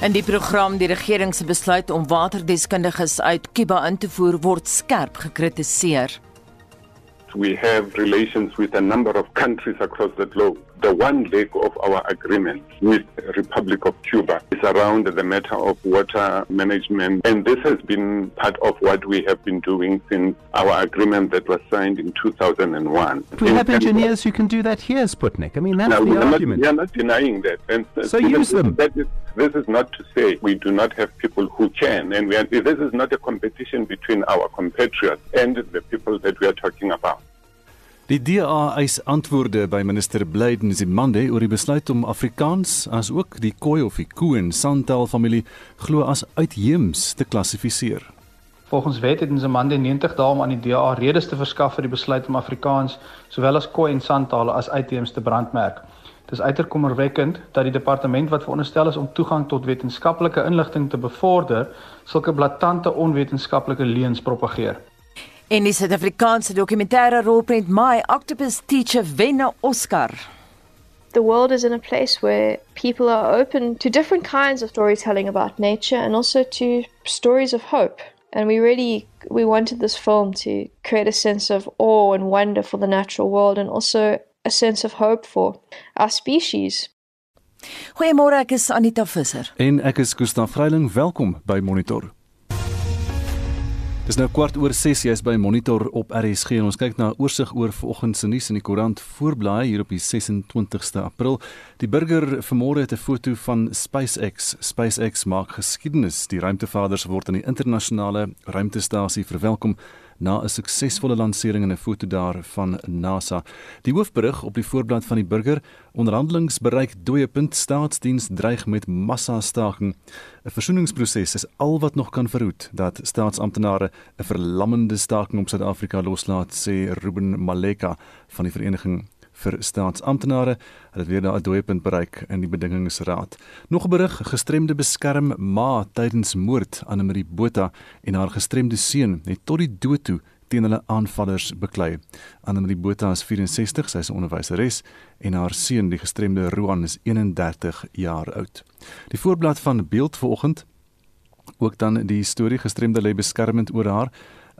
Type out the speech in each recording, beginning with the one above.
In die program die regering se besluit om waterdeskundiges uit Kuba in te voer word skerp gekritiseer. We have relations with a number of countries across the globe. The one leg of our agreement with the Republic of Cuba is around the matter of water management. And this has been part of what we have been doing since our agreement that was signed in 2001. We In have engineers who can do that here, Sputnik. I mean, that's Now, we, the are not, argument. we are not denying that. And uh, So use them. That is, this is not to say we do not have people who can. And we are, this is not a competition between our compatriots and the people that we are talking about. Die DA eis antwoorde by minister Blyden Zimande oor die besluit om Afrikaans as ook die Khoi of die Koen Santal familie glo as uitheems te klassifiseer. Volgens wet het Nzimande 90 dae om aan die DA redes te verskaf vir die besluit om Afrikaans sowel as Khoi en Santale as uitheems te brandmerk. Dit is uiters kommerwekkend dat die departement wat veronderstel is om toegang tot wetenskaplike inligting te bevorder, sulke blaatante onwetenskaplike leuns propageer. En die Suid-Afrikaanse dokumentêre rolprent My Octopus Teacher wen 'n Oscar. the world is in a place where people are open to different kinds of storytelling about nature and also to stories of hope and we really we wanted this film to create a sense of awe and wonder for the natural world and also a sense of hope for our species Goeiemôre, ek is Anita Visser. En ek is Gustaf Vreiling, welkom by Monitor. Dis nou kwart oor 6 jy's by Monitor op RSG en ons kyk na 'n oorsig oor vanoggend se nuus in die koerant voorblaai hier op die 26ste April. Die burger vanmôre het 'n foto van SpaceX. SpaceX maak geskiedenis. Die ruimtevaders word aan die internasionale ruimtestasie verwelkom na 'n suksesvolle lansering en 'n foto daar van NASA. Die hoofberig op die voorblad van die burger: Onderhandelings bereik dooiepunt, staatsdiens dreig met massa-staking. 'n Versoeningsproses is al wat nog kan verhoed dat staatsamptenare 'n verlammende staking op Suid-Afrika loslaat, sê Ruben Maleka van die Vereniging vir staatsamptenare het dit weer 'n dooiepunt bereik in die bedingingsraad. Nog 'n berig: gestremde beskerm ma tydens moord aan Marie Botha en haar gestremde seun het tot die dood toe teen hulle aanvallers beklei. Annelie Botha is 64, sy is 'n onderwyseres en haar seun, die gestremde Roan, is 31 jaar oud. Die voorblad van Beeld vanoggend ook dan die storie gestremde lê beskermend oor haar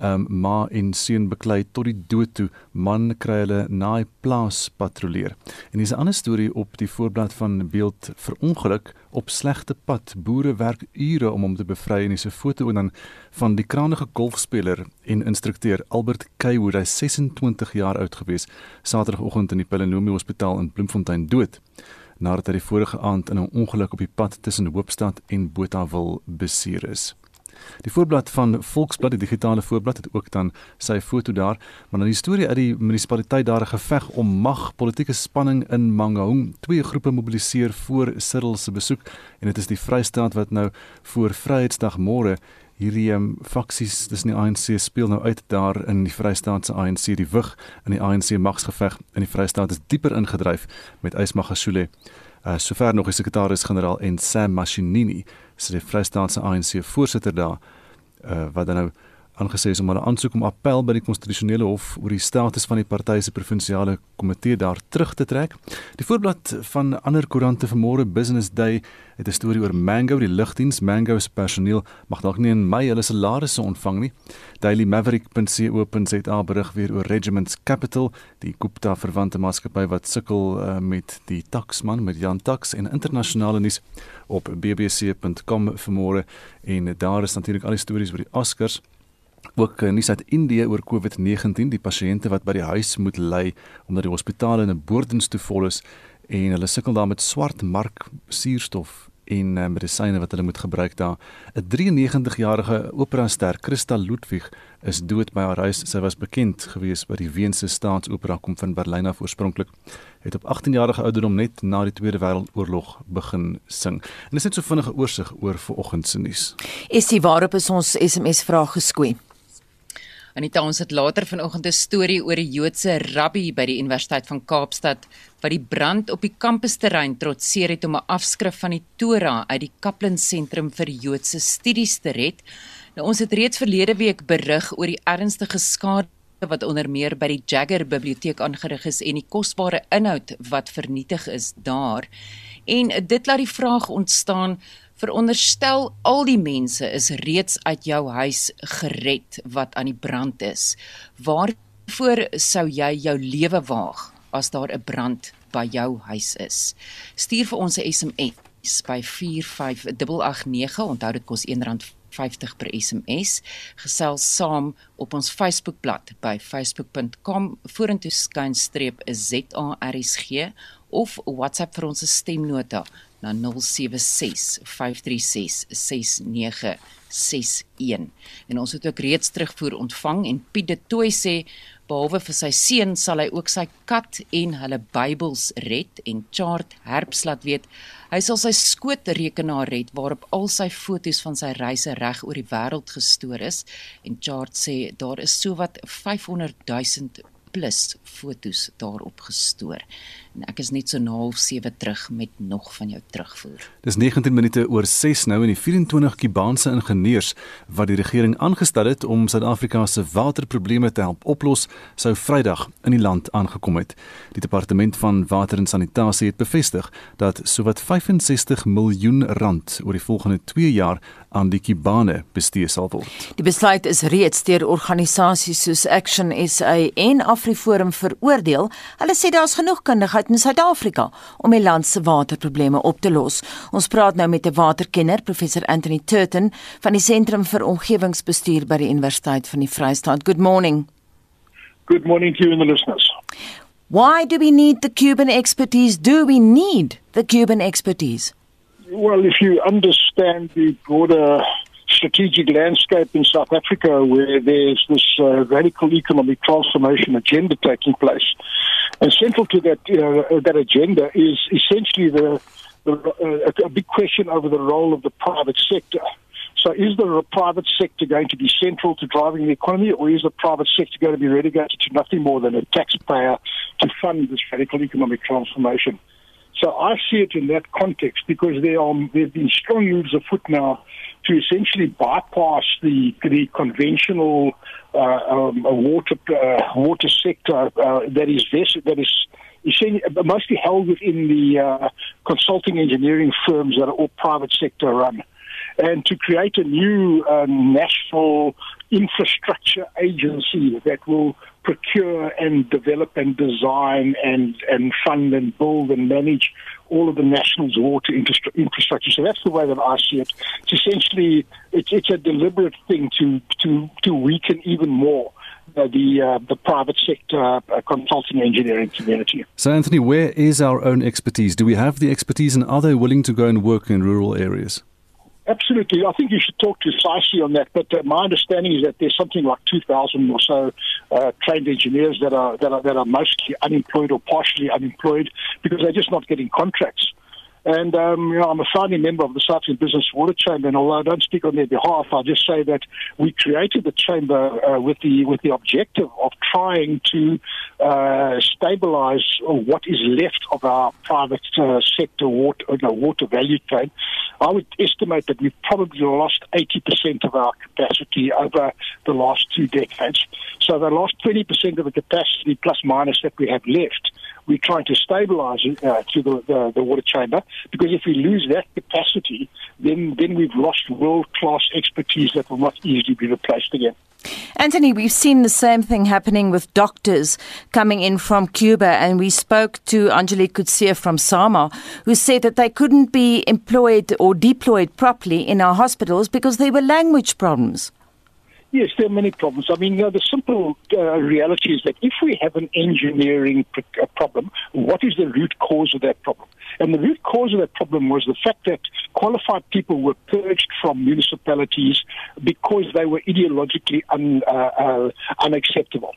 um, ma en seun beklei tot die dood toe man kry hulle na die plaas patrolleer. En dis 'n ander storie op die voorblad van beeld verongeluk op slegte pad. Boere werk ure om hom te bevry en dis 'n foto en dan van die krangige golfspeler en instrukteur Albert Kaywood, hy is 26 jaar oud gewees, Saterdagoggend in die Pelenomi Hospitaal in Bloemfontein dood nadat hy die vorige aand in 'n ongeluk op die pad tussen Hoopstad en Botawil beseer is. Die voorblad van Volksblad, die digitale voorblad het ook dan sy foto daar, maar dan die storie uit die munisipaliteit daar 'n geveg om mag, politieke spanning in Mangaung. Twee groepe mobiliseer voor Cyril se besoek en dit is die Vrystaat wat nou voor Vryheidsdag môre hierdie um, faksies tussen die ANC speel nou uit daar in die Vrystaatse ANC die wig in die ANC magsgeveg in die Vrystaat is dieper ingedryf met Ysmagashule. Uh, sover nog die sekretaris-generaal en Sam Mashinini sê die Vrystaatse ANC voorsitter daar uh, wat dan nou aangesê is om hulle aansoek om appel by die konstitusionele hof oor die status van die party se provinsiale komitee daar terug te trek. Die voorblad van ander koerante vanmôre Business Day het 'n storie oor Mango, die lugdiens. Mango se personeel mag dalk nie in Mei hulle salarisse ontvang nie. dailymaverick.co.za berig weer oor Regiments Capital, die Gupta verwante maatskappy wat sukkel uh, met die taksman met Jan Tax en internasionale nuus op bbc.com vanmôre en daar is natuurlik al die stories oor die Oscars ook nuus uit Indië oor COVID-19, die pasiënte wat by die huis moet lê omdat die hospitale in 'n boordens te vol is en hulle sukkel daar met swart mark suurstof en uh, medisyne wat hulle moet gebruik daar. 'n 93-jarige operaster, Christa Ludwig, is dood by haar huis. Sy was bekend gewees by die Weense Staatsopera kom van Berlyn af oorspronklik. Het op 18-jarige ouderdom net na die Tweede Wêreldoorlog begin sing. En dis net so vinnige oorsig oor vanoggend se nuus. Essie, waarop is ons SMS vraag geskoei? Anita ons het later vanoggend 'n storie oor 'n Joodse rabbi by die Universiteit van Kaapstad wat die brand op die kampusterrein trotseer het om 'n afskrif van die Torah uit die Kaplan Sentrum vir Joodse Studies te red. Nou ons het reeds verlede week berig oor die ernstige skade wat onder meer by die Jagger biblioteek aangerig is en die kosbare inhoud wat vernietig is daar. En dit laat die vraag ontstaan Veronderstel al die mense is reeds uit jou huis gered wat aan die brand is. Waarvoor sou jy jou lewe waag as daar 'n brand by jou huis is? Stuur vir ons 'n SMS by 45889. Onthou dit kos R1.50 per SMS. Gesels saam op ons Facebookblad by facebook.com vorentoe skynstreep ZARSG of WhatsApp vir ons stemnota na 0765366961 en ons het ook reeds terugvoer ontvang en Piet de Tooi sê behalwe vir sy seun sal hy ook sy kat en hulle Bybels red en chart herbs laat weet. Hy sal sy skootrekenaar red waarop al sy fotos van sy reise reg oor die wêreld gestoor is. En chart sê daar is sowat 500 000 plus fotos daarop gestoor. En ek is net so na 7 terug met nog van jou terugvoer. Dis 19 minute oor 6 nou en die 24 Kubaanse ingenieurs wat die regering aangestel het om Suid-Afrika se waterprobleme te help oplos, sou Vrydag in die land aangekom het. Die departement van water en sanitasie het bevestig dat sowat 65 miljoen rand oor die volgende 2 jaar aan die Kibane bestee sal word. Die besluit is reeds deur organisasies soos Action SA en AfriForum veroordeel. Hulle sê daar's genoeg kundigheid in Suid-Afrika om die land se waterprobleme op te los. Ons praat nou met 'n waterkenner, professor Anthony Turton van die Sentrum vir Omgewingsbestuur by die Universiteit van die Vrystaat. Good morning. Good morning to you and the listeners. Why do we need the Cuban expertise? Do we need the Cuban expertise? Well, if you understand the broader strategic landscape in South Africa, where there's this uh, radical economic transformation agenda taking place, and central to that uh, that agenda is essentially the, the uh, a big question over the role of the private sector. So, is the private sector going to be central to driving the economy, or is the private sector going to be relegated to nothing more than a taxpayer to fund this radical economic transformation? So I see it in that context because there are there have been strong moves afoot now to essentially bypass the the conventional uh, um, water uh, water sector uh, that is that is mostly held within the uh, consulting engineering firms that are all private sector run, and to create a new uh, national infrastructure agency that will procure and develop and design and, and fund and build and manage all of the national's water infrastructure. So that's the way that I see it. It's essentially it's, it's a deliberate thing to to to weaken even more. The uh, the private sector uh, consulting engineering community. So, Anthony, where is our own expertise? Do we have the expertise, and are they willing to go and work in rural areas? Absolutely. I think you should talk to SAISI on that. But uh, my understanding is that there's something like 2,000 or so uh, trained engineers that are, that are that are mostly unemployed or partially unemployed because they're just not getting contracts. And um, you know, I'm a founding member of the South African Business Water Chamber, and although I don't speak on their behalf, I'll just say that we created the chamber uh, with the with the objective of trying to uh, stabilise what is left of our private uh, sector water you know, water value chain. I would estimate that we've probably lost 80% of our capacity over the last two decades. So the last 20% of the capacity plus minus that we have left we're trying to stabilize uh, to the, the, the, water chamber because if we lose that capacity, then, then we've lost world class expertise that will not easily be replaced again. Anthony, we've seen the same thing happening with doctors coming in from Cuba, and we spoke to Angelique Kutsia from SAMA, who said that they couldn't be employed or deployed properly in our hospitals because there were language problems. Yes, there are many problems. I mean, you know, the simple uh, reality is that if we have an engineering pr- uh, problem, what is the root cause of that problem? And the root cause of that problem was the fact that qualified people were purged from municipalities because they were ideologically un, uh, uh unacceptable.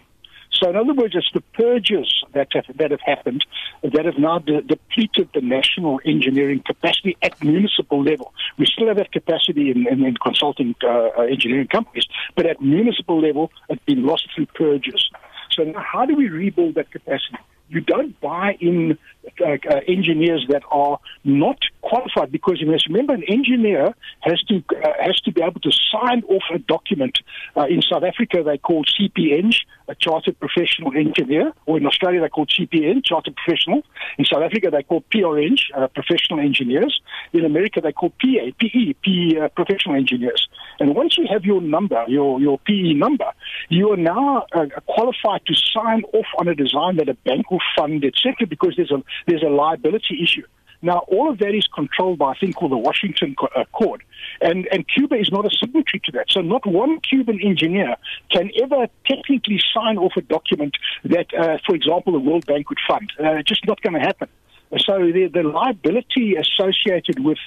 So, in other words, it's the purges that have, that have happened that have now de- depleted the national engineering capacity at municipal level. We still have that capacity in, in, in consulting uh, uh, engineering companies, but at municipal level, it's been lost through purges. So, now how do we rebuild that capacity? You don't buy in uh, uh, engineers that are not qualified because you must remember an engineer has to uh, has to be able to sign off a document. Uh, in South Africa, they call CPN, a chartered professional engineer, or in Australia they call CPN, chartered professional. In South Africa they call PRN, uh, professional engineers. In America they call PA, PE, PE uh, professional engineers. And once you have your number, your your PE number, you are now qualified to sign off on a design that a bank will fund, etc. Because there's a there's a liability issue. Now, all of that is controlled by a thing called the Washington uh, Accord, and and Cuba is not a signatory to that. So, not one Cuban engineer can ever technically sign off a document that, uh, for example, the World Bank would fund. Uh, just not going to happen. So, the, the liability associated with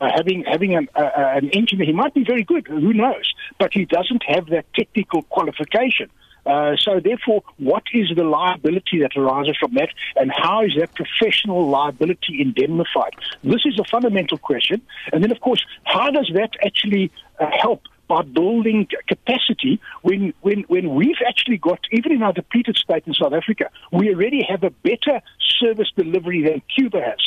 uh, having having an, uh, an engineer, he might be very good, who knows, but he doesn't have that technical qualification. Uh, so therefore, what is the liability that arises from that, and how is that professional liability indemnified? This is a fundamental question. And then, of course, how does that actually uh, help by building capacity when, when, when we've actually got, even in our depleted state in South Africa, we already have a better service delivery than Cuba has.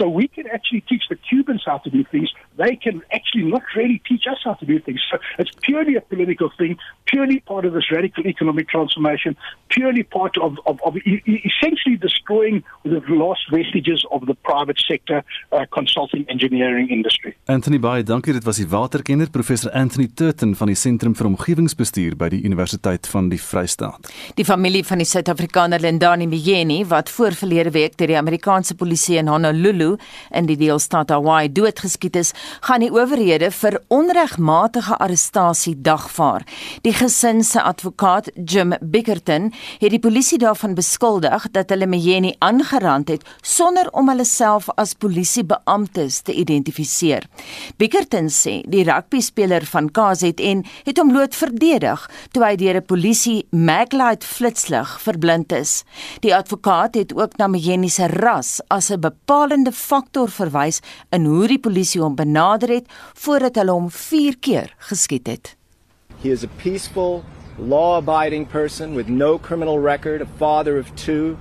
So we can actually teach the Cubans how to do things. They can actually not really teach us how to do things. So it's purely a political thing, purely part of this radical economic transformation, purely part of, of, of essentially destroying the last vestiges of the private sector uh, consulting engineering industry. Anthony Baie, dankie. Dit was die waterkenner professor Anthony Turton van die Sentrum vir Omgewingsbestuur by die Universiteit van die Vrystaat. Die familie van die Suid-Afrikaner Lendani Mjeni wat voorverlede week deur die Amerikaanse polisie in Honolulu in die deelstaat Hawaii doodgeskiet is, gaan die owerhede vir onregmatige arrestasie dagvaar. Die gesin se advokaat, Jim Bickerton, het die polisie daarvan beskuldig dat hulle Mjeni aangerand het sonder om hulle self as polisiebeamptes te identifiseer. Bickerton sê die rugbyspeler van KZN het hom bloot verdedig toe hy deur 'n polisie maglight flitslig verblind is. Die advokaat het ook na Mjeni se ras as 'n bepalende faktor verwys in hoe die polisie hom benader het voordat hulle hom 4 keer geskiet het. He is a peaceful, law-abiding person with no criminal record, a father of 2,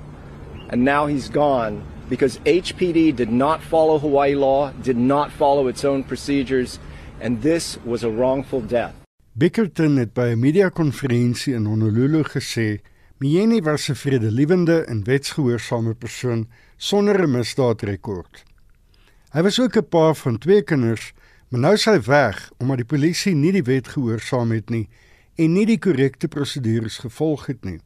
and now he's gone because HPD did not follow Hawaii law, did not follow its own procedures, and this was a wrongful death. Bickerton het by 'n media-konferensie in Honolulu gesê Mieni was 'n vredelewende en wetsgehoorsame persoon sonder 'n misdaadrekord. Hy was ook 'n pa van twee kinders, maar nou sy weg omdat die polisie nie die wet gehoorsaam het nie en nie die korrekte prosedures gevolg het nie.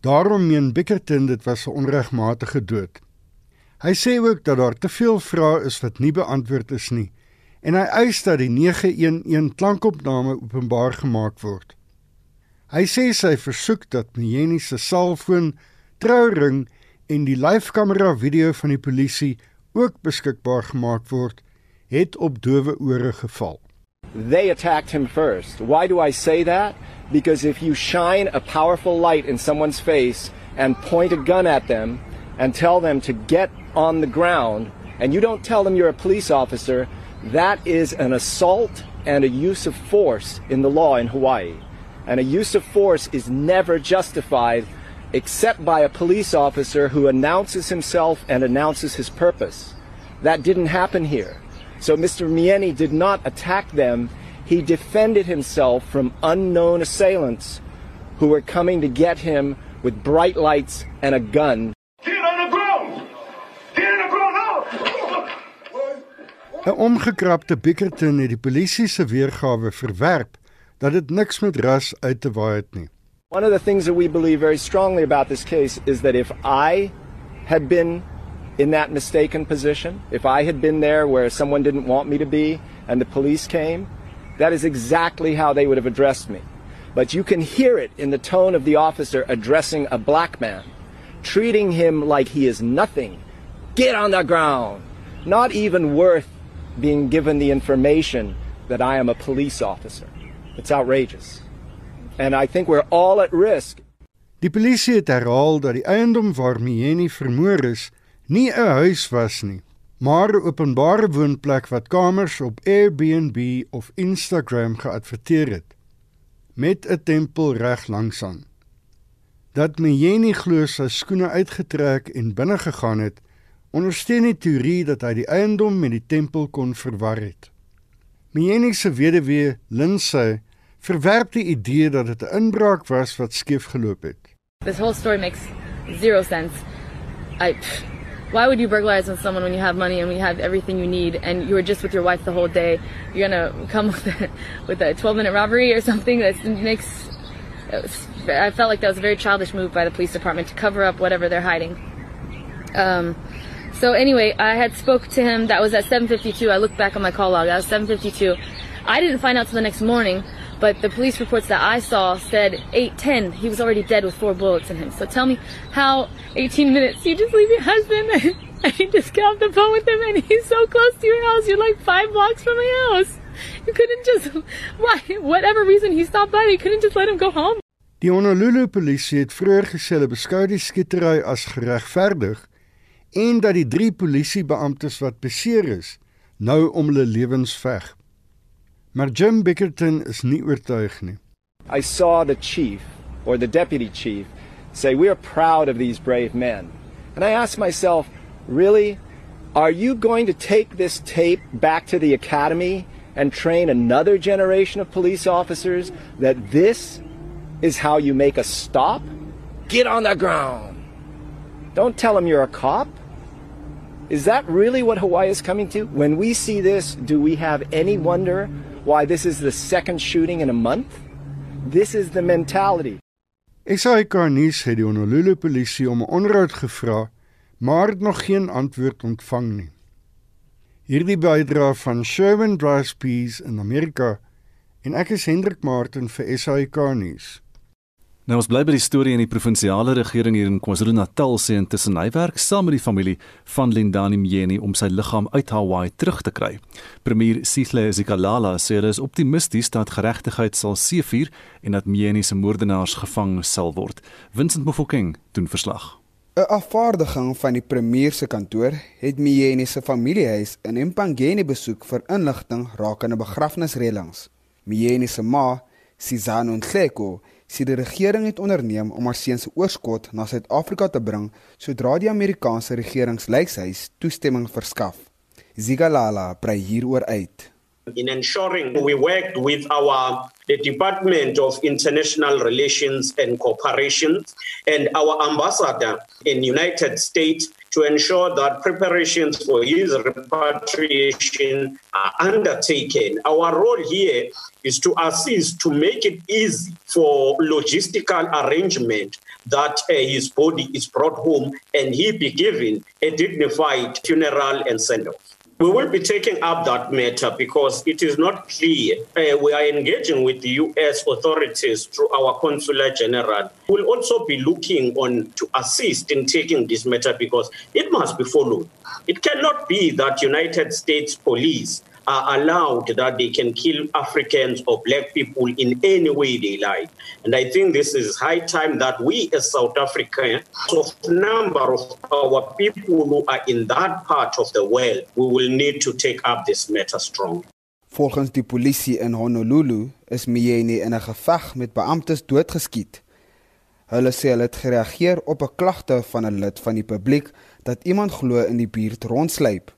Daarom meen Bickerton dit was 'n onregmatige dood. Hy sê ook dat daar te veel vrae is wat nie beantwoord is nie en hy eis dat die 911 klankopname openbaar gemaak word. Hy sê sy versoek dat Mieni se selfoon, trouring en die live-kamera video van die polisie ook beskikbaar gemaak word, het op dowe ore geval. They attacked him first. Why do I say that? Because if you shine a powerful light in someone's face and point a gun at them and tell them to get on the ground and you don't tell them you're a police officer, that is an assault and a use of force in the law in Hawaii. And a use of force is never justified except by a police officer who announces himself and announces his purpose. That didn't happen here. So Mr. Mieni did not attack them. He defended himself from unknown assailants who were coming to get him with bright lights and a gun. Get the ground! Get on the ground now! 'n Omgekrapte Bickerton het die polisie se weergawe verwerp dat dit niks met ras uit te waai het nie. One of the things that we believe very strongly about this case is that if I had been in that mistaken position, if I had been there where someone didn't want me to be and the police came, that is exactly how they would have addressed me. But you can hear it in the tone of the officer addressing a black man, treating him like he is nothing. Get on the ground. Not even worth being given the information that I am a police officer. It's outrageous. And I think we're all at risk. Die polisie het herhaal dat die eiendom waar Mieni vermoor is, nie 'n huis was nie, maar 'n openbare woonplek wat kamers op Airbnb of Instagram geadverteer het met 'n tempel reg langs aan. Dat Mjeni glo sy skoene uitgetrek en binne gegaan het, ondersteun die teorie dat hy die eiendom met die tempel kon verwar het. Mjeni se weduwee, Lindsay, verwerp die idee dat dit 'n inbraak was wat skeef geloop het. This whole story makes zero sense. I why would you burglarize on someone when you have money and we have everything you need and you were just with your wife the whole day? You're gonna come with a, with a 12 minute robbery or something that makes. Was, I felt like that was a very childish move by the police department to cover up whatever they're hiding. Um, so anyway, I had spoke to him. That was at 7:52. I looked back on my call log. That was 7:52. I didn't find out till the next morning, but the police reports that I saw said 8:10. He was already dead with four bullets in him. So tell me how 18 minutes you just leave your husband and you just get off the phone with him and he's so close to your house. You're like five blocks from my house. You couldn't just why whatever reason he stopped by, you couldn't just let him go home. Die Honolulu polisie het vroeër gesê hulle beskou die skietery as geregverdig en dat die drie polisiebeamptes wat beseer is, nou om hulle lewens veg. Maar Jim Bickerton is nie oortuig nie. I saw the chief or the deputy chief say we are proud of these brave men. And I asked myself, really are you going to take this tape back to the academy and train another generation of police officers that this is how you make a stop? Get on the ground. Don't tell them you're a cop. Is that really what Hawaii is coming to? When we see this, do we have any wonder why this is the second shooting in a month? This is the mentality. SAK nuus het die Honolulu polisie om 'n onderhoud gevra, maar het nog geen antwoord ontvang nie. Hierdie bydra van Sherman Drive Peace in Amerika en ek is Hendrik Martin vir SAK nuus. Nou ons bly by die storie in die provinsiale regering hier in KwaZulu-Natal sê intussen hy werk saam met die familie van Lindani Mjeni om sy liggaam uit Hawaii terug te kry. Premier Sihle Zikalala sê hy is optimisties dat geregtigheid sal seëvier en dat Mjeni se moordenaars gevang sal word. Vincent Mofokeng doen verslag. 'n Afvaardiging van die premier se kantoor het Mjeni se familiehuis in Empangeni besoek vir inligting rakende begrafnisreëlings. Mjeni se ma, Sizano Nhleko, sê die regering het onderneem om haar seun se oorskot na Suid-Afrika te bring sodra die Amerikaanse regeringslykshuis toestemming verskaf. Zigalala brei hieroor uit. In ensuring we worked with our the Department of International Relations and Cooperation and our ambassador in United States to ensure that preparations for his repatriation are undertaken. Our role here is to assist to make it easy for logistical arrangement that uh, his body is brought home and he be given a dignified funeral and send-off. We will be taking up that matter because it is not clear. Uh, we are engaging with the U.S. authorities through our consular general. We'll also be looking on to assist in taking this matter because it must be followed. It cannot be that United States police are allowed that they can kill Africans or black people in any way they like. And I think this is high time that we as South Africa, of number of our people who are in that part of the world, we will need to take up this matter strong. Volgens die polisie in Honolulu is Mjeni in 'n geveg met beamptes doodgeskiet. Hulle sê hulle het gereageer op 'n klagte van 'n lid van die publiek dat iemand glo in die buurt rondsluip.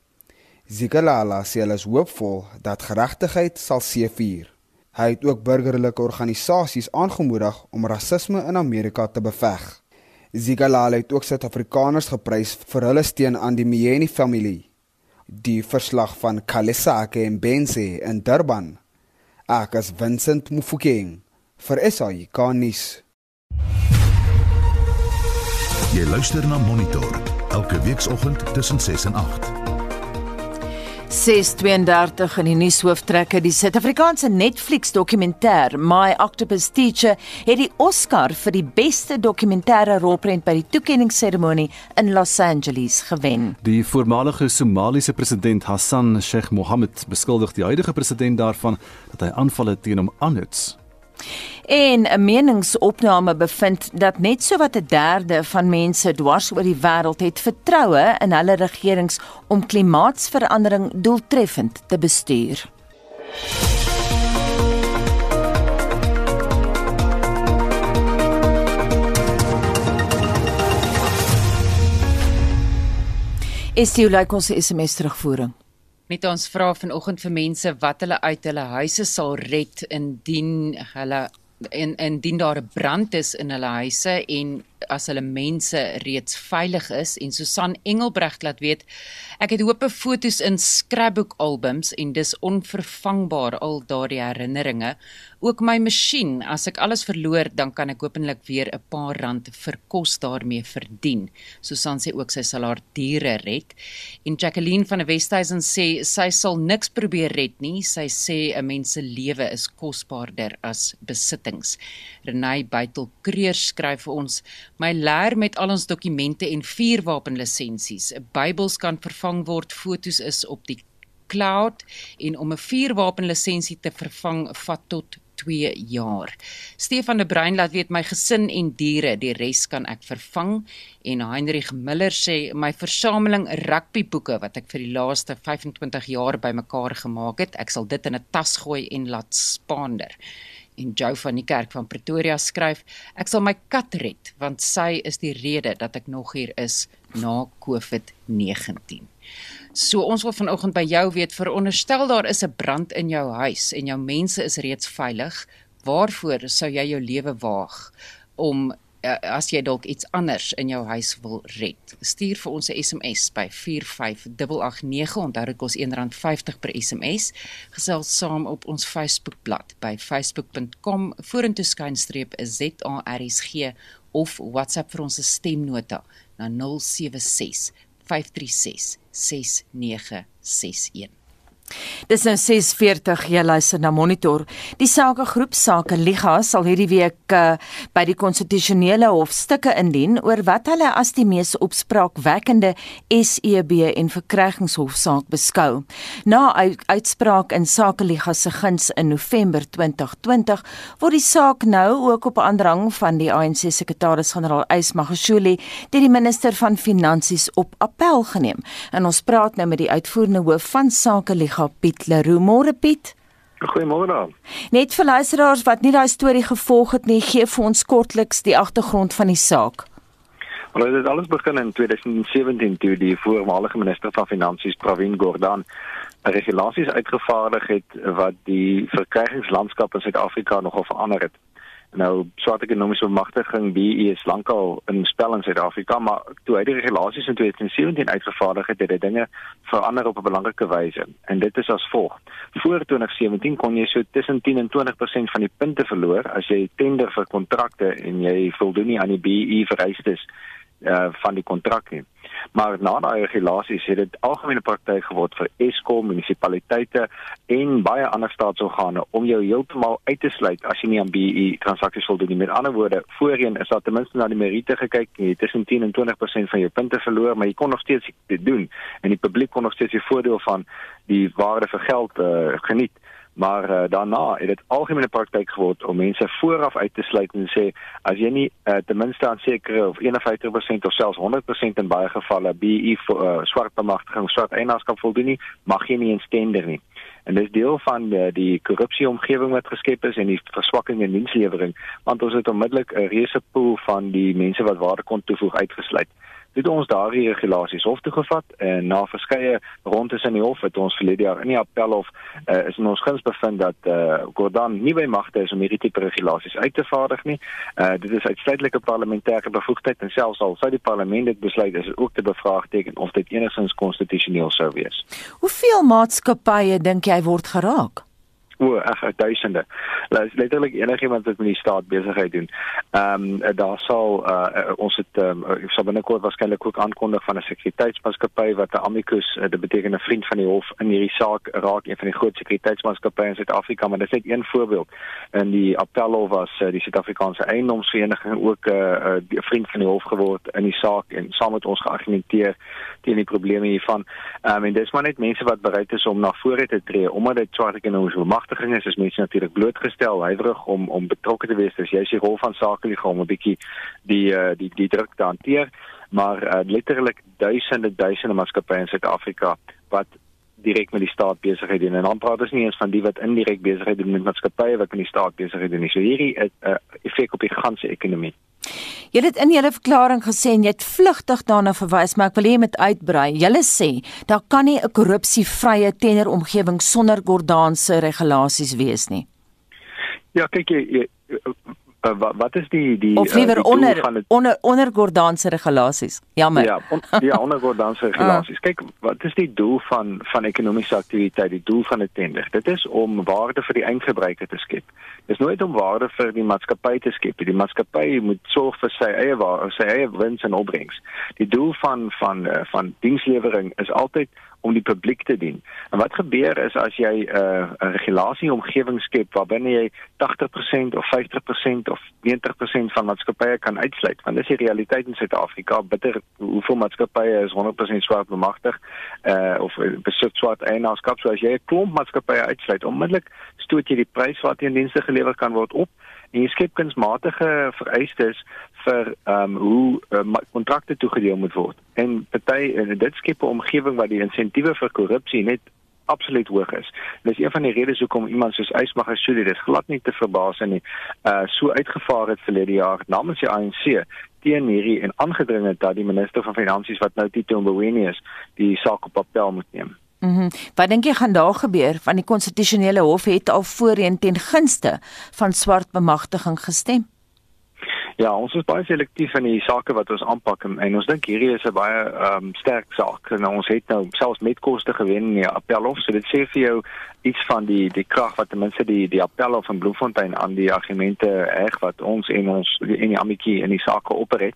Zikalala sê hulle is hoopvol dat geregtigheid sal seëvier. Hy het ook burgerlike organisasies aangemoedig om rasisme in Amerika te beveg. Zikalala het ook Suid-Afrikaners geprys vir hulle steun aan die Mjeni familie. Die verslag van Kalesake en Bense in Durban. Ek is Vincent Mufokeng vir SAI Kanis. Jy luister na Monitor elke weekoggend tussen 6 en 8. 632 in die nuushooftrekke die Suid-Afrikaanse Netflix dokumentêr My Octopus Teacher het die Oscar vir die beste dokumentêre rolprent by die toekenningsseremonie in Los Angeles gewen. Die voormalige Somaliese president Hassan Sheikh Mohammed beskuldig die huidige president daarvan dat hy aanvalle teen hom aanhuts. En 'n meningsopname bevind dat net sowat 'n derde van mense dwars oor die wêreld het vertroue in hulle regerings om klimaatsverandering doeltreffend te bestuur. Is jy like ons SMS terugvoering? Net ons vra vanoggend vir mense wat hulle uit hulle huise sal red indien hulle en indien daar 'n brand is in hulle huise en as hulle mense reeds veilig is. En Susan Engelbregt laat weet ek het hoope fotos in scrapbook albums en dis onvervangbaar al daardie herinneringe. Ook my masjien. As ek alles verloor dan kan ek hopelik weer 'n paar rand vir kos daarmee verdien. Susan sê ook sy sal haar diere red. En Jacqueline van die Westhuizen sê sy sal niks probeer red nie. Sy sê 'n mens se lewe is kosbaarder as besittings. Renay Buitel Kreer skryf vir ons My leer met al ons dokumente en vuurwapenlisensies. Bybels kan vervang word, fotos is op die cloud en om 'n vuurwapenlisensie te vervang vat tot 2 jaar. Stefan de Bruin laat weet my gesin en diere, die res kan ek vervang en Heinrich Miller sê my versameling rugbyboeke wat ek vir die laaste 25 jaar bymekaar gemaak het, ek sal dit in 'n tas gooi en laat spaander en Joe van die kerk van Pretoria skryf ek sal my kat red want sy is die rede dat ek nog hier is na COVID-19. So ons wil vanoggend by jou weet veronderstel daar is 'n brand in jou huis en jou mense is reeds veilig, waarvoor sou jy jou lewe waag om as jy dalk iets anders in jou huis wil red. Stuur vir ons 'n SMS by 45889. Onthou dit kos R1.50 per SMS. Gesels saam op ons Facebookblad by facebook.com vorentoe skynstreep ZARSG of WhatsApp vir ons stemnota na 076 536 6961. Dis nou 6:40 jy luister na Monitor. Die Sakegroep Sake Liga sal hierdie week uh, by die konstitusionele hof stukke indien oor wat hulle as die mees opspraakwekkende SEB en verkrygingshofsaak beskou. Na uitspraak in Sake Liga se guns in November 2020 word die saak nou ook op aandrang van die ANC sekretaris-generaal Ys Magashule deur die minister van Finansies op appel geneem. En ons praat nou met die uitvoerende hoof van Sake Liga kollega Piet Leroux. Môre Piet. Goeiemôre. Net vir luisteraars wat nie daai storie gevolg het nie, gee vir ons kortliks die agtergrond van die saak. Maar dit het alles begin in 2017 toe die voormalige minister van Finansies Pravin Gordhan regulasies uitgevaardig het wat die verkrygingslandskap in Suid-Afrika nogal verander het. Nou swart ekonomiese bemagtiging BE is lankal in spel in Suid-Afrika, maar toe hy die regulasies in 2017 uitgevaardig het, het dit dinge verander op 'n belangrike wyse. En dit is as volg: Voor 2017 kon jy so tussen 10 en 20% van die punte verloor as jy tender vir kontrakte en jy voldoen nie aan die BE vereistes uh, van die kontrak nie. Maar na daai regulasies het dit algemene praktyk geword vir Eskom, munisipaliteite en baie ander staatsorgane om jou heeltemal uit te sluit as jy nie aan BEE transaksies voldoen nie. Met ander woorde, voorheen is daar ten minste na die meriete gekyk, jy het tussen 10 en 20% van jou punte verloor, maar jy kon nog steeds dit doen en die publiek kon nog steeds die voordeel van die waarde vir geld uh, geniet maar uh, daarna het dit algemene praktyk geword om mense vooraf uit te sluit en sê as jy nie uh, ten minste aan sekere of 51% of selfs 100% in baie gevalle BE uh, swart bemagtiging swart eienaarskap voldoen nie mag jy nie instender nie. En dis deel van uh, die korrupsie omgewing wat geskep is en die verswakking in dienslewering want ons het onmiddellik 'n reuse pool van die mense wat waarde kon toevoeg uitgesluit het ons daardie regulasies hof toe gevat en na verskeie rondes in die hof het ons verlede jaar in die appelhof uh, is in ons guns bevind dat uh, Gordon nie by magte is om hierdie tipe regulasies uit te vaardig nie. Uh, dit is uitsluitlike parlementêre bevoegdheid en selfs al sou die parlement dit besluit is dit ook te bevraagteken of dit enigstens konstitusioneel sou wees. Hoeveel maatskappye dink jy word geraak? O, ag duisende. Letterlik enigiemand wat met die staat besigheid doen. Ehm um, daar sal uh, ons het ehm um, sal binnekort waarskynlik ook aankondig van 'n sekuriteitsmaatskappy wat 'n amicus, uh, dit beteken 'n vriend van die hof in hierdie saak raak, een van die groot sekuriteitsmaatskappye in Suid-Afrika, maar dit is net een voorbeeld. In die appelhof was uh, die Suid-Afrikaanse eiendomsvereniging ook 'n uh, uh, vriend van die hof geword in die saak en saam met ons geargumenteer teen die probleme hiervan. Ehm um, en dis maar net mense wat bereid is om na vore te tree omdat dit swart ekonomiese bemagtiging is, is mense natuurlik blootgestel, huiwerig om om betrokke te wees. Dis jy se rol van sakelige om 'n bietjie die uh, die die druk te hanteer, maar uh, letterlik duisende duisende maatskappye in Suid-Afrika wat direk met die staat besigheid doen en dan praat ons nie eens van die wat indirek besigheid doen met maatskappye wat met die staat besigheid doen nie. So hierdie is 'n uh, effek op die ganse ekonomie. Jy het in julle verklaring gesê en jy het vlugtig daarna verwys, maar ek wil hê jy moet uitbrei. Julle sê daar kan nie 'n korrupsievrye tenoromgewing sonder Gordaanse regulasies wees nie. Ja, kyk jy, jy uh, wat, wat is die die of liewer uh, onder van het, onder onder Gordaanse regulasies. Jammer. Ja, on, ja, onder Gordaanse regulasies. Ah. Kyk, wat is die doel van van ekonomiese aktiwiteit? Die doel van 'n tender. Dit is om waarde vir die eindgebruiker te skep. Dis nooit om waarde vir die maatskappy te skep. Die maatskappy moet sorg vir sy eie waarde, sy eie wins en opbrengs. Die doel van van uh, van dienslewering is altyd om die publiek te dien. En wat gebeur is as jy 'n uh, regulasie omgewing skep waarbinne jy 80% of 50% of 90% van maatskappye kan uitsluit, want dis die realiteit in Suid-Afrika. Bitter hoeveel maatskappye is 100% swart bemagtig uh of besit swart eienaarskap, so as jy 'n klomp maatskappye uitsluit, onmiddellik stoot jy die prys wat teen dienste gelewer kan word op en jy skep kunsmatige vereistes vir ehm um, hoe uh, kontrakte toegedeel moet word. En party en dit skep 'n omgewing waar die insentiewe vir korrupsie net absoluut hoog is. Dis een van die redes hoekom iemand soos Ysmagashule dit glad nie te verbaas en nie uh so uitgevaar het verlede jaar namens die ANC teen hierdie en aangedring het dat die minister van finansies wat nou Tito Mboweni is, die saak op papel moet neem. Mm Wat dink jy gaan daar gebeur? Want die konstitusionele hof het al voorheen ten gunste van swart bemagtiging gestem. Ja, ons is baie selektief in die sake wat ons aanpak en, en ons dink hierdie is 'n baie ehm um, sterk saak. En ons het nou selfs met koste gewen in die appelhof, so dit sê vir jou iets van die die krag wat ten minste die die appelhof van Bloemfontein aan die argumente reg wat ons en ons en die amici in die sake operet.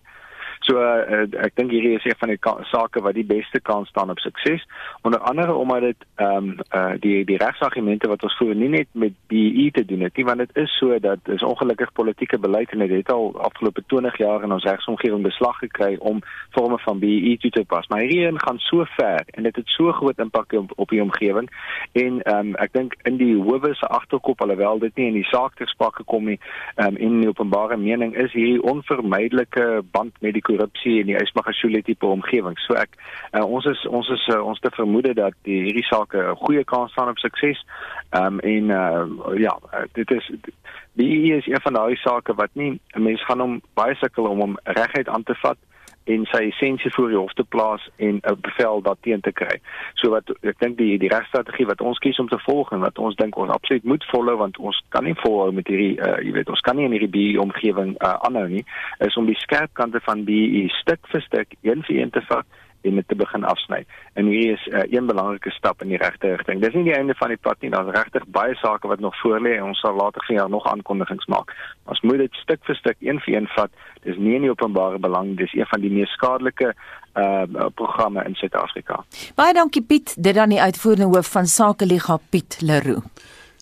So uh, ek dink hierdie is een van die sake wat die beste kans staan op sukses. Onder andere omdat dit ehm um, uh, die die regsargumente wat ons voer nie net met BE te doen het nie, want dit is so dat is ongelukkig politieke beleid en dit het al afgelope 20 jaar in ons regsomgewing beslag gekry om forme van BE toe te pas. Maar hierdie een gaan so ver en dit het so groot impak op, op die omgewing en ehm um, ek dink in die howe se agterkop alhoewel dit nie in die saak ter sprake kom nie, ehm um, in die openbare mening is hierdie onvermydelike band met die korrupsie en die Ysmagashule tipe omgewing. So ek uh, ons is ons is uh, ons te vermoed dat die hierdie sake 'n goeie kans staan op sukses. Ehm um, en uh, ja, dit is die is een van daai sake wat nie 'n mens gaan hom baie sukkel om hom reguit aan te vat en sy essensie voor die hof te plaas en 'n bevel daarteen te kry. So wat ek dink die die regstrategie wat ons kies om te volg en wat ons dink ons absoluut moet volg want ons kan nie volhou met hierdie uh, jy weet ons kan nie in hierdie BE omgewing uh, aanhou nie is om die skerp kante van BE stuk vir stuk een vir een te vat en dit te begin afsny. En hier is uh, een belangrike stap in die regte rigting. Dis nie die einde van die pad nie. Daar's regtig baie sake wat nog voor lê en ons sal later vanjaar nog aankondigings maak. Ons moet dit stuk vir stuk een vir een vat. Dis nie in die openbare belang, dis een van die mees skadelike uh programme in Suid-Afrika. Baie dankie Piet, dit dan die uitvoerende hoof van Sakeliga Piet Leroux.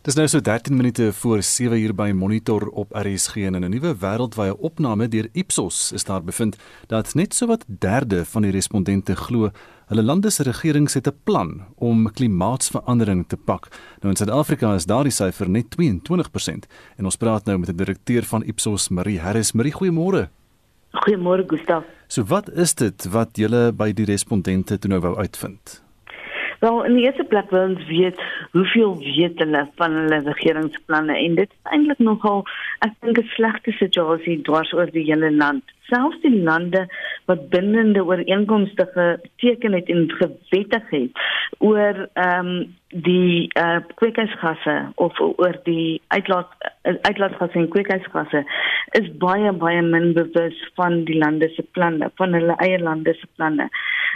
Dis nou so 13 minute voor 7 uur by Monitor op RSG en 'n nuwe wêreldwye opname deur Ipsos is daar bevind dat net so wat derde van die respondente glo hulle lande se regerings het 'n plan om klimaatsverandering te pak. Nou in Suid-Afrika is daardie syfer net 22% en ons praat nou met die direkteur van Ipsos, Marie Harris. Marie, goeiemôre. Goeiemôre Gustaf. So wat is dit wat julle by die respondente toe nou wou uitvind? Wel, in die eerste plek wil ons weet hoeveel weet hulle van hulle regeringsplanne en dit is eintlik nogal ek dink 'n slegte situasie dwars oor die hele land. Selfs die lande wat bindende ooreenkomste geteken het en gewettig het oor ehm um, die eh uh, kweekhuisgasse of oor die uitlaat uitlaatgasse en kweekhuisgasse is baie baie min bewus van die lande se planne, van hulle eie lande se planne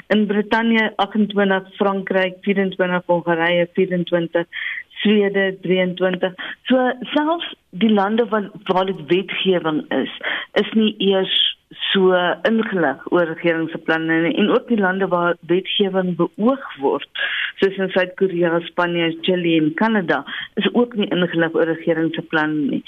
in Brittanje 28, Frankryk 24, Hongarye 24, Swede 23. So selfs die lande wat waar dit wetgewing is, is nie eers so ingelig oor regeringsplanne en ook die lande waar wetgewing beoog word soos in Suid-Korea, Spanje, Chili en Kanada is ook nie ingelig oor regeringsplanne nie.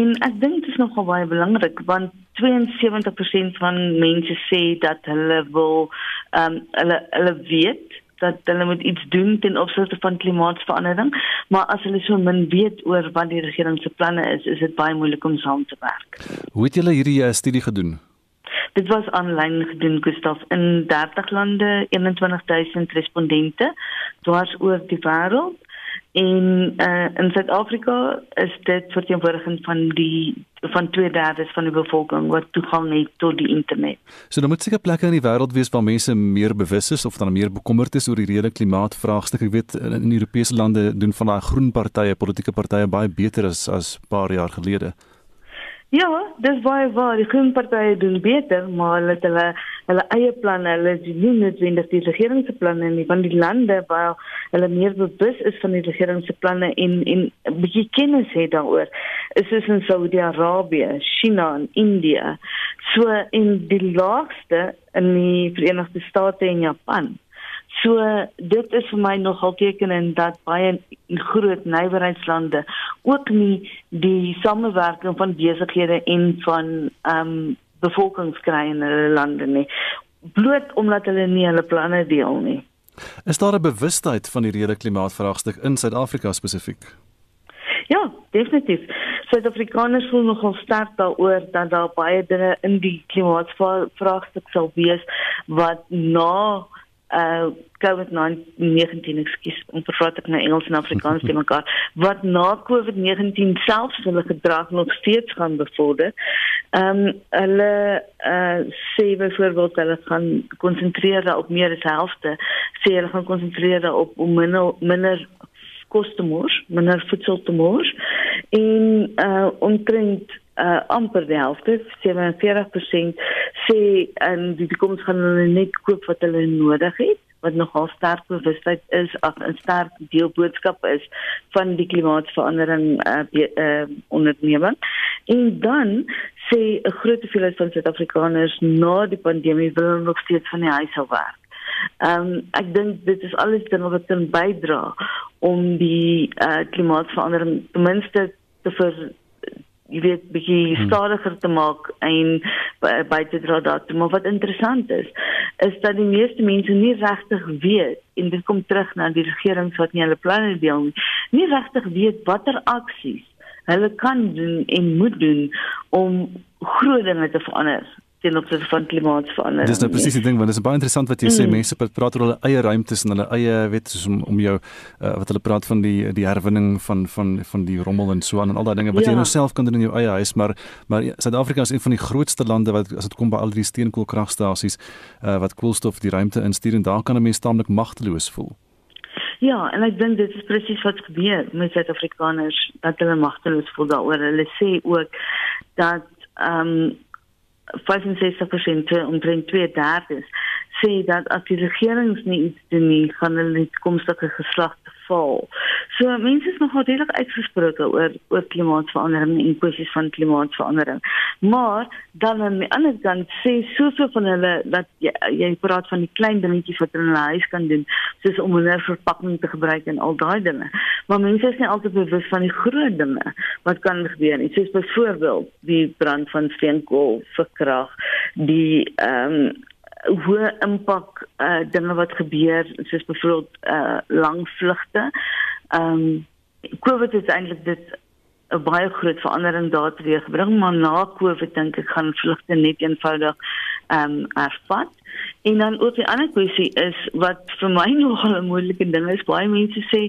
En ek dink dit is nogal baie belangrik want 72% van mense sê dat hulle wil ehm um, hulle hulle weet dat hulle moet iets doen ten opsigte van klimaatsverandering, maar as hulle so min weet oor wat die regering se planne is, is dit baie moeilik om saam te werk. Hoe het julle hierdie uh, studie gedoen? Dit was aanlyn gedoen Gustaf in 30 lande, 21000 respondente dwars oor die wêreld En uh, in Suid-Afrika is dit verteenwoordiging van die van 2/3 van die bevolking wat toegang het tot die internet. So dan moet seker plekke in die wêreld wees waar mense meer bewus is of dan meer bekommerd is oor die rede klimaatvraagstukke. Ek weet in, in Europese lande doen van daai groen partye, politieke partye baie beter as as paar jaar gelede. Ja, dis baie waar. Die groen partye doen beter, maar hulle het hulle hulle eie planne. Hulle is nie noodwendig die regering se planne nie, want die lande waar hulle meer bewus is van die regering se planne en en 'n bietjie kennis het daaroor, is soos in Saudi-Arabië, China en India. So in die laagste in die Verenigde State en Japan. So dit is vir my nogal tekenend dat baie groot nywerheidslande ook nie die samewerking van besighede en van ehm um, bevolkingskry in hulle lande nie bloot omdat hulle nie hulle planne deel nie. Is daar 'n bewustheid van die rede klimaatvraagstuk in Suid-Afrika spesifiek? Ja, definitief. Suid-Afrikaners voel nogal sterk daaroor dat daar baie dinge in die klimaatvraagstuk sal wees wat na uh COVID-19 ekskuus, om vervat ek nou Engels en Afrikaans te mekaar, wat na COVID-19 selfs hulle gedrag nog steeds gaan bevorder. Ehm um, hulle uh sê byvoorbeeld hulle gaan konsentreer op meer as helfte, sê hulle gaan konsentreer op om minder minder kos te mors, minder voedsel te mors en uh omtrent uh amper die helfte, 47% sê en die toekoms gaan hulle net koop wat hulle nodig het wat nogal sterk bewustheid is of 'n sterk deel boodskap is van die klimaatsverandering uh, uh onderneming. En dan sê 'n groot hoeveelheid van Suid-Afrikaners na die pandemie wil nog steeds van die huis af werk. Ehm um, ek dink dit is alles dinge wat kan bydra om die uh klimaatsverandering ten minste te ver jy weet bietjie hmm. stadiger te maak en by te dra daartoe maar wat interessant is is dat die meeste mense nie regtig weet en dit kom terug na die regerings wat nie hulle planne deel nie nie regtig weet watter aksies hulle kan doen en moet doen om groot dinge te verander ten opsigte van klimaatsverandering. Dis nou presies die ding want dit is baie interessant wat jy mm. sê mense praat oor hulle eie ruimtes en hulle eie weet soos om om jou uh, wat hulle praat van die die herwinning van van van die rommel en so aan en al daai dinge wat ja. jy nou self kan doen in jou eie huis maar maar Suid-Afrika is een van die grootste lande wat as dit kom by al die steenkoolkragstasies uh, wat koolstof die ruimte instuur en daar kan 'n mens taamlik magteloos voel. Ja, en ek dink dit is presies wat gebeur met Suid-Afrikaners dat hulle magteloos voel daaroor. Hulle sê ook dat ehm um, 65% omtrent 2/3 sê dat as die regerings nie iets doen nie, gaan hulle die toekomstige geslagte val. So mense is nog redelik uitgesproke oor oor klimaatsverandering en kwessies van klimaatsverandering. Maar dan aan die ander kant sê soveel van hulle dat jy, jy praat van die klein dingetjies wat hulle in hulle huis kan doen, soos om 'n verpakking te gebruik en al daai dinge. Maar mense is nie altyd bewus van die groot dinge wat kan gebeur nie. Soos byvoorbeeld die brand van steenkool vir krag, die ehm um, hoe impak uh, dinge wat gebeur soos byvoorbeeld uh, lang vlugte. Ehm um, COVID het eintlik dit 'n baie groot verandering daar teweeggebring, maar na COVID dink ek gaan vlugte net eenvoudig ehm um, ervat. En dan ook die ander kwessie is wat vir my nogal 'n moeilike ding is, baie mense sê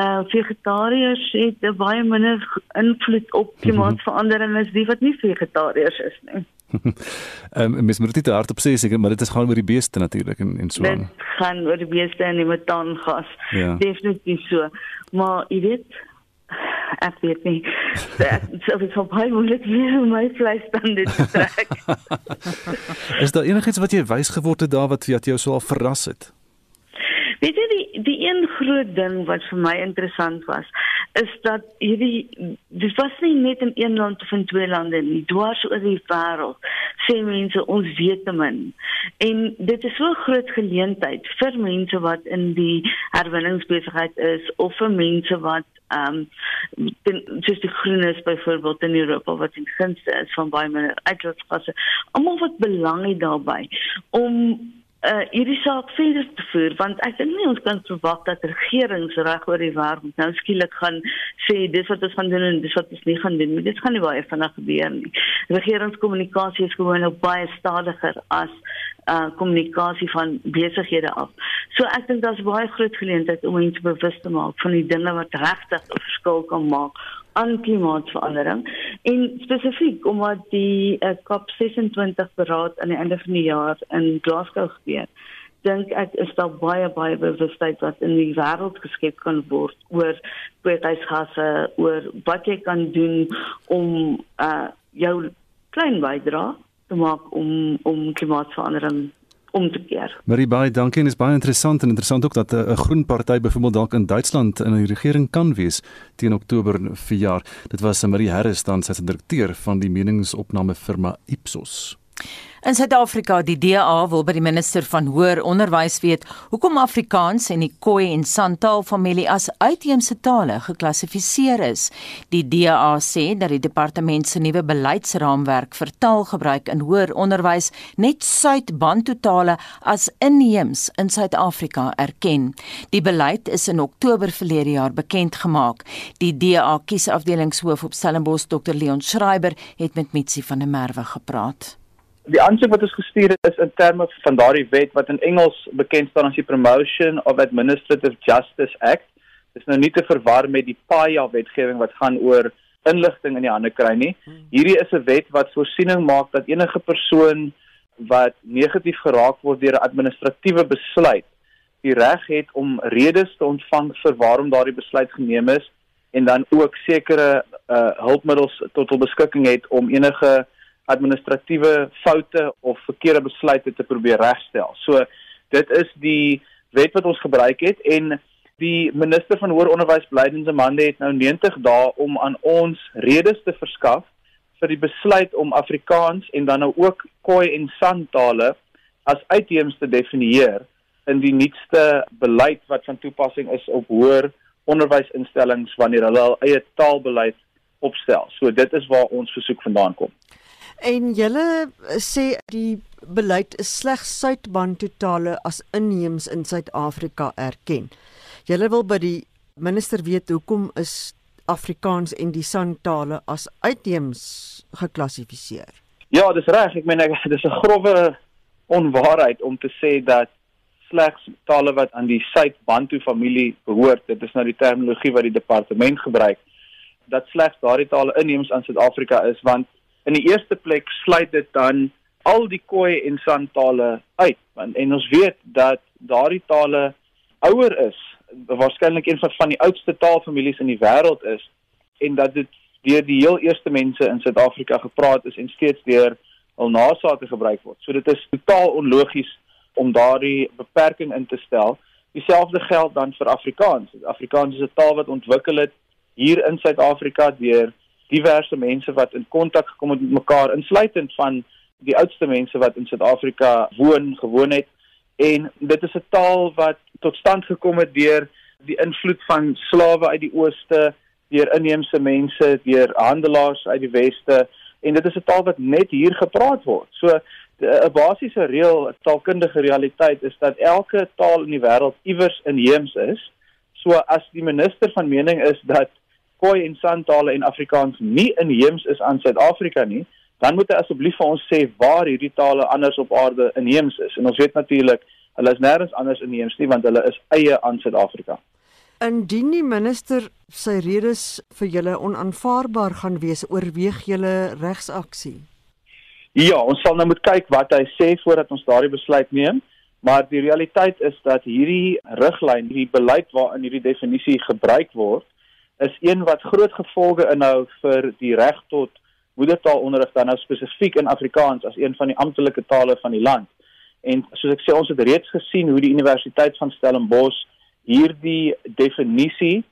uh, vegetariërs het baie minder invloed op klimaatsverandering as die wat nie vegetariërs is nie. Ehm um, mens moet dit hardop sê seker, maar dit is gaan oor die beeste natuurlik en en so aan. Dit gaan oor die beeste en die metaangas. Ja. Definitief so. Maar jy weet ek weet nie. So dit sou baie moeilik wees om my vleis dan dit te trek. is daar enigiets wat jy wys geword het daar wat jou so al verras het? Weet jy die die een groot ding wat vir my interessant was, is dat hierdie dit was nie net in een land of in twee lande nie, dwars oor die wêreld sê mense ons weet te min. En dit is so 'n groot geleentheid vir mense wat in die herwinningsbesigheid is of vir mense wat ehm um, soos die groenes byvoorbeeld in Europa wat in gunste is van baie minder uitlaatgasse. Almal wat belang het daarbey om uh hierdie saak verder te voer want ek dink nie ons kan verwag dat regerings reg oor die wêreld nou skielik gaan sê dis wat ons gaan doen en dis wat ons nie gaan doen nie dit gaan nie baie vinnig gebeur nie regeringskommunikasie is gewoon nou baie stadiger as uh kommunikasie van besighede af. So ek dink daar's baie groot geleentheid om mense bewus te maak van die dinge wat regtig 'n verskil kan maak aan klimaatsverandering en spesifiek omdat die uh, COP26 beraad aan die einde van die jaar in Glasgow gebeur dink ek is daar baie baie bewustheid wat in die wêreld geskep kan word oor kweekhuisgasse oor wat jy kan doen om uh jou klein bydra te maak om om klimaatsverandering om te keer. Marie baie dankie en is baie interessant en interessant ook dat 'n groen party byvoorbeeld dalk in Duitsland in die regering kan wees teen Oktober vir jaar. Dit was Marie Harris dan sy direkteur van die meningsopname firma Ipsos. In Suid-Afrika, die DA wil by die minister van Hoër Onderwys weet hoekom Afrikaans en die Khoi en Santaal familie as uitheemse tale geklassifiseer is. Die DA sê dat die departement se nuwe beleidsraamwerk vir taalgebruik in hoër onderwys net Suid-Bantu tale as inheems in Suid-Afrika erken. Die beleid is in Oktober verlede jaar bekend gemaak. Die DA kiesafdelingshoof op Stellenbosch, Dr Leon Schreiber, het met Mitsi van der Merwe gepraat. Die aansoek wat ons gestuur het is in terme van daardie wet wat in Engels bekend staan as die Promotion of Administrative Justice Act. Dit is nou nie te verwar met die PAIA wetgewing wat gaan oor inligting in die hande kry nie. Hierdie is 'n wet wat voorsiening maak dat enige persoon wat negatief geraak word deur 'n administratiewe besluit, die reg het om redes te ontvang vir waarom daardie besluit geneem is en dan ook sekere uh hulpmiddels tot hul beskikking het om enige administratiewe foute of verkeerde besluite te probeer regstel. So dit is die wet wat ons gebruik het en die minister van hoër onderwys Blyden Zamande het nou 90 dae om aan ons redes te verskaf vir die besluit om Afrikaans en dan nou ook Khoi en San tale as uitheems te definieer in die nuutste beleid wat van toepassing is op hoër onderwysinstellings wanneer hulle hul eie taalbeleid opstel. So dit is waar ons versoek vandaan kom. En julle sê die beleid is slegs Suid-Bantu tale as inheems in Suid-Afrika erken. Julle wil by die minister weet hoekom is Afrikaans en die San tale as uitheems geklassifiseer? Ja, dis reg. Ek meen dis 'n grouwe onwaarheid om te sê dat slegs tale wat aan die Suid-Bantu familie behoort, dit is nou die terminologie wat die departement gebruik, dat slegs daardie tale inheems aan Suid-Afrika is want In die eerste plek sluit dit dan al die Khoi en San tale uit want en ons weet dat daardie tale ouer is, waarskynlik een van die oudste taalfamilies in die wêreld is en dat dit deur die heel eerste mense in Suid-Afrika gepraat is en steeds deur al nasate gebruik word. So dit is totaal onlogies om daardie beperking in te stel. Dieselfde geld dan vir Afrikaans. Afrikaans is 'n taal wat ontwikkel het hier in Suid-Afrika deur diverse mense wat in kontak gekom het met mekaar insluitend van die oudste mense wat in Suid-Afrika woon gewoon het en dit is 'n taal wat tot stand gekom het deur die invloed van slawe uit die ooste, deur inheemse mense, deur handelaars uit die weste en dit is 'n taal wat net hier gepraat word. So 'n basiese reël, 'n taalkundige realiteit is dat elke taal in die wêreld iewers inheems is. So as die minister van mening is dat Khoi en San tale en Afrikaans nie inheems is aan Suid-Afrika nie, dan moet hy asseblief vir ons sê waar hierdie tale anders op aarde inheems is. En ons weet natuurlik, hulle is nêrens anders inheems nie want hulle is eie aan Suid-Afrika. Indien die minister sy redes vir julle onaanvaarbaar gaan wees, oorweeg julle regsaksie. Ja, ons sal nou moet kyk wat hy sê voordat ons daardie besluit neem. Maar die realiteit is dat hierdie riglyn, hierdie beleid waarin hierdie definisie gebruik word, is een wat groot gevolge inhou vir die reg tot moedertaalonderrig dan nou spesifiek in Afrikaans as een van die amptelike tale van die land. En soos ek sê ons het reeds gesien hoe die Universiteit van Stellenbosch hierdie definisie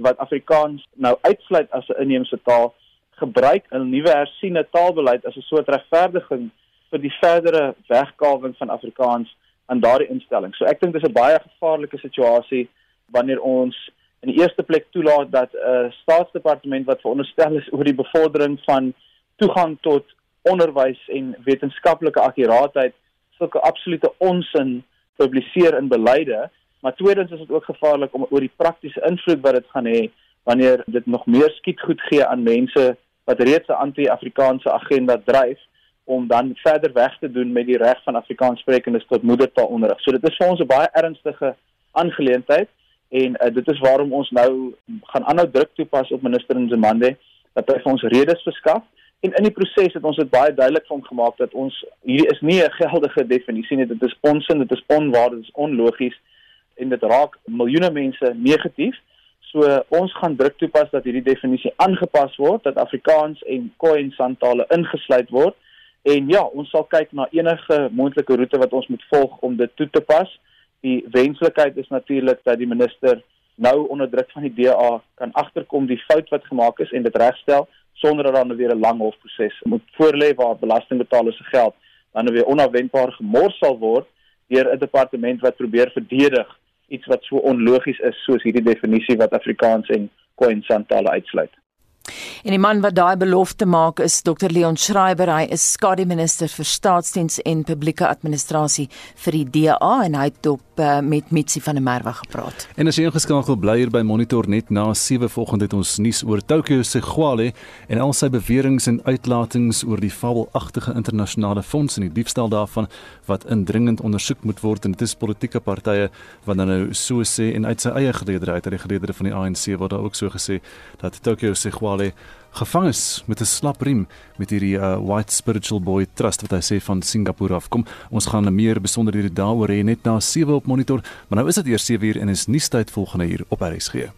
wat Afrikaans nou uitsluit as 'n inheemse taal gebruik in nuwe hersiene taalbeleid as 'n soort regverdiging vir die verdere wegkawing van Afrikaans aan daardie instelling. So ek dink dis 'n baie gevaarlike situasie wanneer ons in die eerste plek toelaat dat 'n uh, staatsdepartement wat veronderstel is oor die bevordering van toegang tot onderwys en wetenskaplike akkuraatheid sulke absolute onsin publiseer in beleide, maar tweedens is dit ook gevaarlik om oor die praktiese invloed wat dit gaan hê wanneer dit nog meer skiet goed gee aan mense wat reeds 'n anti-Afrikaanse agenda dryf om dan verder weg te doen met die reg van Afrikaanssprekendes tot moedertaalonderrig. So dit is vir ons 'n baie ernstige aangeleentheid en uh, dit is waarom ons nou gaan aanhou druk toepas op minister Nzimande dat hy vir ons redes verskaf en in die proses het ons dit baie duidelik vir hom gemaak dat ons hierdie is nie 'n geldige definisie nie dit is onsin dit is onwaar dit is onlogies en dit raak miljoene mense negatief So ons gaan druk toepas dat hierdie definisie aangepas word dat Afrikaans en Khoi San tale ingesluit word. En ja, ons sal kyk na enige moontlike roete wat ons moet volg om dit toe te pas. Die wenslikheid is natuurlik dat die minister nou onder druk van die DA kan agterkom die fout wat gemaak is en dit regstel sonder dat dan weer 'n lang hofproses moet voorlê waar belastingbetalers se geld dan weer onafwendbaar gemors sal word deur 'n departement wat probeer verdedig iets wat so onlogies is soos hierdie definisie wat Afrikaans en Khoisan tale uitsluit. En die man wat daai belofte maak is Dr Leon Schreiber. Hy is skadu minister vir staatsdiens en publieke administrasie vir die DA en hy het op uh, met Mitsi van der Merwe gepraat. En as jy ingeskakel bly hier by Monitor net na 7 vanoggend het ons nuus oor Tokyo se Gwale en al sy beweringe en uitlatings oor die fabelagtige internasionale fonds en die diefstal daarvan wat indringend ondersoek moet word en dit is politieke partye wat dan nou so sê en uit sy eie geleedere uit uit die geleedere van die ANC word daar ook so gesê dat Tokyo se Gevang is met 'n slap riem met hierdie uh, White Spiritual Boy Trust wat hy sê van Singapore af kom. Ons gaan meer besonderhede daaroor hê net na 7 op monitor, maar nou is dit eers 7 uur en is nuustyd volgende hier op RSG.